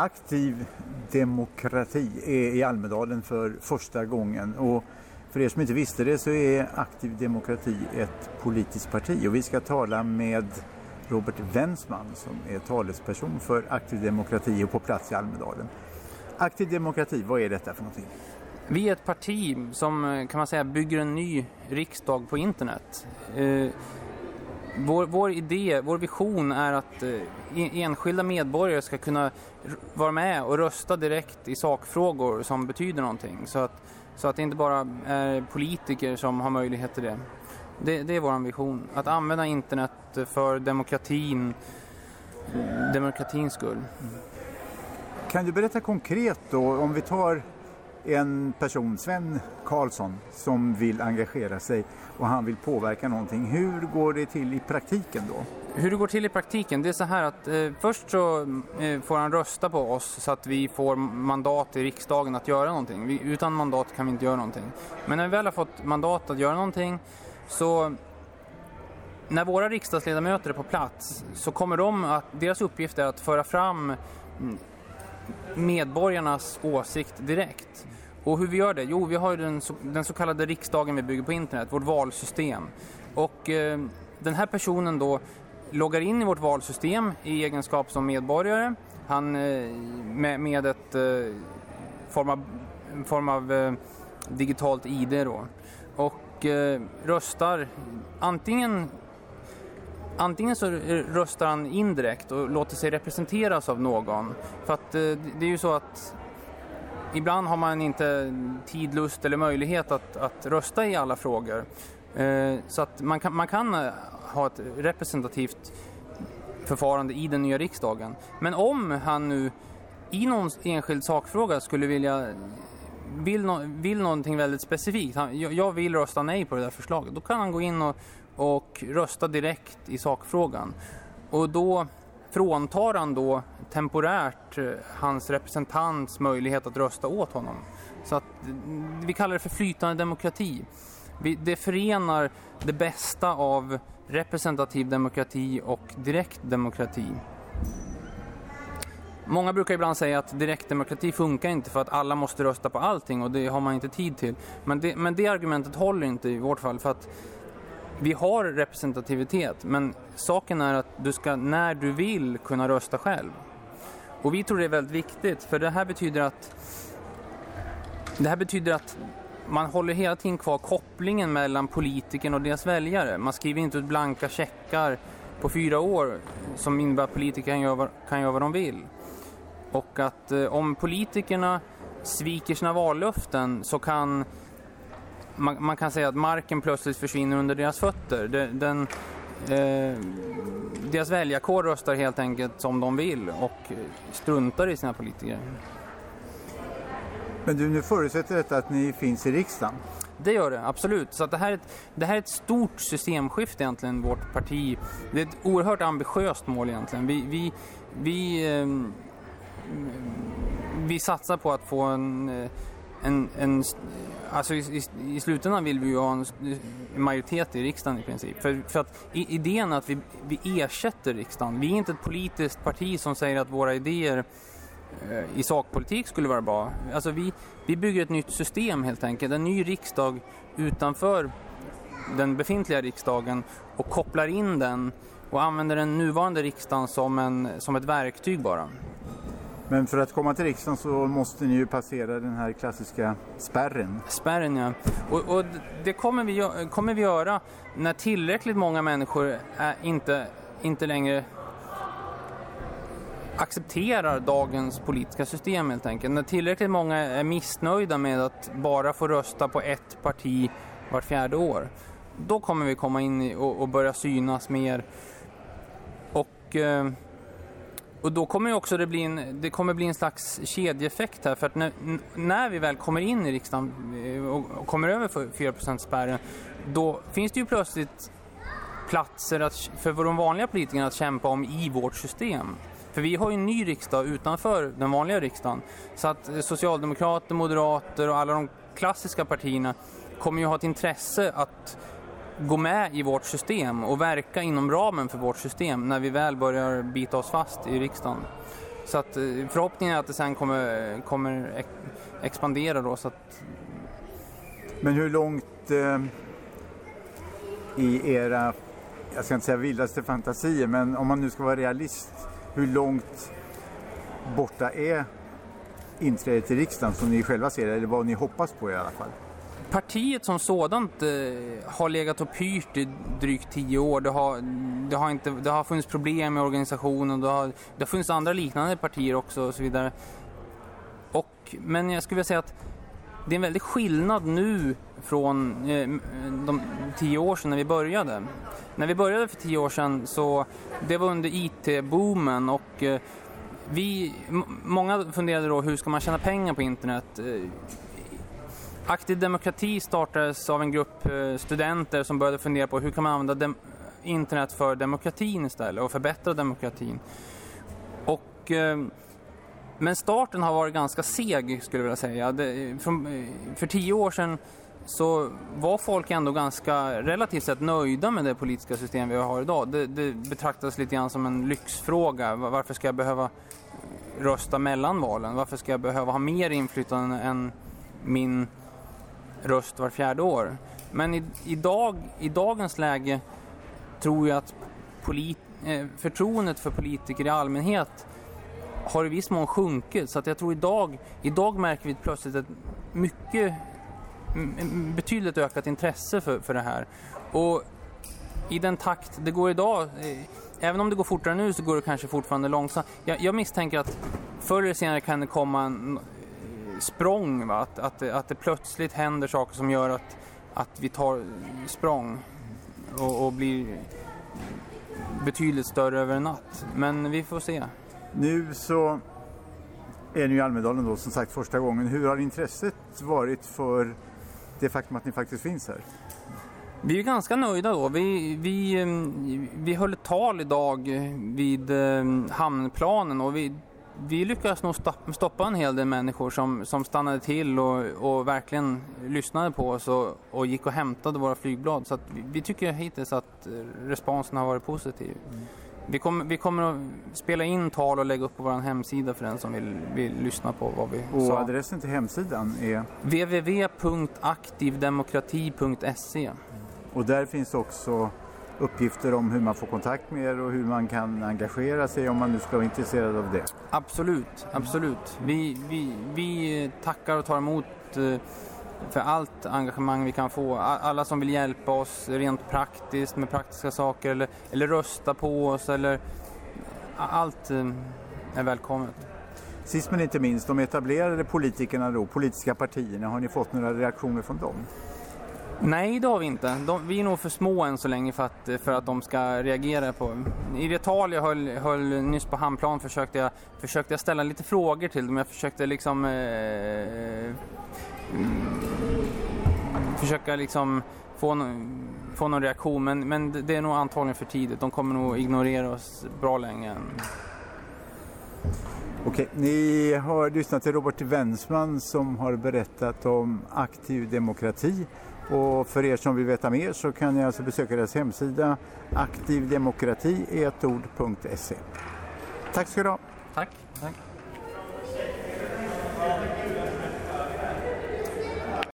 Aktiv demokrati är i Almedalen för första gången och för er som inte visste det så är Aktiv demokrati ett politiskt parti och vi ska tala med Robert Wensman som är talesperson för Aktiv demokrati och på plats i Almedalen. Aktiv demokrati, vad är detta för någonting? Vi är ett parti som kan man säga bygger en ny riksdag på internet. Eh, vår, vår idé, vår vision är att eh, enskilda medborgare ska kunna vara med och rösta direkt i sakfrågor som betyder någonting. Så att, så att det inte bara är politiker som har möjlighet till det. Det, det är vår vision. Att använda internet för demokratin, demokratins skull. Kan du berätta konkret då, om vi tar en person, Sven Karlsson, som vill engagera sig och han vill påverka någonting. Hur går det till i praktiken då? Hur det går till i praktiken, det är så här att eh, först så eh, får han rösta på oss så att vi får mandat i riksdagen att göra någonting. Vi, utan mandat kan vi inte göra någonting. Men när vi väl har fått mandat att göra någonting så när våra riksdagsledamöter är på plats så kommer de att, deras uppgift är att föra fram mm, medborgarnas åsikt direkt. Och hur vi gör det? Jo, vi har den så, den så kallade riksdagen vi bygger på internet, vårt valsystem. Och eh, den här personen då loggar in i vårt valsystem i egenskap som medborgare. Han eh, med, med ett eh, form av, form av eh, digitalt ID då. Och eh, röstar antingen Antingen så röstar han indirekt och låter sig representeras av någon. För att eh, det är ju så att ibland har man inte tid, lust eller möjlighet att, att rösta i alla frågor. Eh, så att man kan, man kan eh, ha ett representativt förfarande i den nya riksdagen. Men om han nu i någon enskild sakfråga skulle vilja vill, no, vill någonting väldigt specifikt, han, jag vill rösta nej på det där förslaget, då kan han gå in och, och rösta direkt i sakfrågan. Och då fråntar han då temporärt eh, hans representants möjlighet att rösta åt honom. Så att, mm, vi kallar det för flytande demokrati. Vi, det förenar det bästa av representativ demokrati och direktdemokrati. Många brukar ibland säga att direktdemokrati funkar inte för att alla måste rösta på allting och det har man inte tid till. Men det, men det argumentet håller inte i vårt fall för att vi har representativitet men saken är att du ska när du vill kunna rösta själv. Och vi tror det är väldigt viktigt för det här betyder att det här betyder att man håller hela tiden kvar kopplingen mellan politiken och deras väljare. Man skriver inte ut blanka checkar på fyra år som innebär att politiker kan göra, kan göra vad de vill. Och att eh, om politikerna sviker sina vallöften så kan man, man, kan säga att marken plötsligt försvinner under deras fötter. Den, den eh, deras väljarkår röstar helt enkelt som de vill och struntar i sina politiker. Men du, nu förutsätter detta att ni finns i riksdagen? Det gör det, absolut. Så det, här är ett, det här är ett stort systemskifte egentligen, vårt parti. Det är ett oerhört ambitiöst mål egentligen. Vi, vi, vi, eh, vi satsar på att få en, en, en Alltså i, i, i, slutändan vill vi ju ha en, en majoritet i riksdagen i princip. För, för att idén att vi, vi ersätter riksdagen. Vi är inte ett politiskt parti som säger att våra idéer eh, i sakpolitik skulle vara bra. Alltså vi, vi bygger ett nytt system helt enkelt. En ny riksdag utanför den befintliga riksdagen och kopplar in den och använder den nuvarande riksdagen som, en, som ett verktyg bara. Men för att komma till riksdagen så måste ni ju passera den här klassiska spärren. Spärren ja. Och, och det kommer vi, kommer vi göra när tillräckligt många människor är inte, inte längre accepterar dagens politiska system helt enkelt. När tillräckligt många är missnöjda med att bara få rösta på ett parti vart fjärde år. Då kommer vi komma in och, och börja synas mer. Och... Eh, och då kommer också det bli en, det kommer bli en slags kedjeeffekt här för att när, när vi väl kommer in i riksdagen eh, och, kommer över 4% spärren då finns det ju plötsligt platser att, för de vanliga politikerna att kämpa om i vårt system. För vi har ju en ny riksdag utanför den vanliga riksdagen. Så att eh, socialdemokrater, moderater och alla de klassiska partierna kommer ju ha ett intresse att gå med i vårt system och verka inom ramen för vårt system när vi väl börjar bita oss fast i riksdagen. Så att eh, förhoppningen är att det sen kommer, kommer expandera då. Så att... Men hur långt eh, i era, jag ska inte säga vildaste fantasier, men om man nu ska vara realist, hur långt borta är inträdet i riksdagen som ni själva ser det, eller vad ni hoppas på i alla fall? Partiet som sådant eh, har legat och pyrt i drygt tio år. Det har, det har, inte, det har funnits problem med organisationen, det har, det har funnits andra liknande partier också och så vidare. Och, men jag skulle vilja säga att det är en väldig skillnad nu från eh, de tio år sedan när vi började. När vi började för tio år sedan så det var under IT-boomen och eh, vi, många funderade då hur ska man tjäna pengar på internet? Eh, Aktiv demokrati startades av en grupp eh, studenter som började fundera på hur kan man använda internet för demokratin istället och förbättra demokratin. Och, eh, men starten har varit ganska seg skulle jag vilja säga. Det, från, eh, för tio år sedan så var folk ändå ganska relativt sett nöjda med det politiska system vi har idag. Det, det betraktades lite grann som en lyxfråga. Varför ska jag behöva eh, rösta mellan valen? Varför ska jag behöva ha mer inflytande än min röst var fjärde år? Men i, idag, i dagens läge tror jag att polit, eh, förtroendet för politiker i allmänhet har i viss mån sjunkit. Så att jag tror idag, idag märker vi plötsligt ett mycket betydligt ökat intresse för, för det här. Och i den takt det går idag, eh, även om det går fortare nu så går det kanske fortfarande långsamt. Jag, jag misstänker att förr eller senare kan det komma en språng, va? Att, att, att det plötsligt händer saker som gör att, att vi tar språng och, och blir betydligt större över en natt. Men vi får se. Nu så är ni i Almedalen då som sagt första gången. Hur har intresset varit för det faktum att ni faktiskt finns här? Vi är ganska nöjda då. Vi, vi, ehm, vi höll ett tal idag vid ehm, hamnplanen och vi, vi lyckades nog stoppa en hel del människor som, som stannade till och, och verkligen lyssnade på oss och, och gick och hämtade våra flygblad. Så vi, vi, tycker hittills att responsen har varit positiv. Mm. Vi kommer, vi kommer att spela in tal och lägga upp på vår hemsida för den som vill, vill lyssna på vad vi och sa. Och adressen till hemsidan är? www.aktivdemokrati.se Och där finns också uppgifter om hur man får kontakt med er och hur man kan engagera sig om man nu ska vara intresserad av det? Absolut, absolut. Vi, vi, vi tackar och tar emot eh, för allt engagemang vi kan få. Alla som vill hjälpa oss rent praktiskt med praktiska saker eller, eller rösta på oss eller allt eh, är välkommet. Sist men inte minst, de etablerade politikerna då, politiska partierna, har ni fått några reaktioner från dem? Nej, det har vi inte. De, vi är nog för små än så länge för att, för att de ska reagera på. I det tal jag höll, höll nyss på Hamnplan försökte jag, försökte jag ställa lite frågor till dem. Jag försökte liksom eh, mm, försöka liksom få, no få någon reaktion men, men det är nog antagligen för tidigt. De kommer nog ignorera oss bra länge. Okej, ni har lyssnat till Robert Wensman som har berättat om aktiv demokrati och för er som vill veta mer så kan ni alltså besöka deras hemsida aktivdemokrati.se. Tack ska du ha. Tack. tack.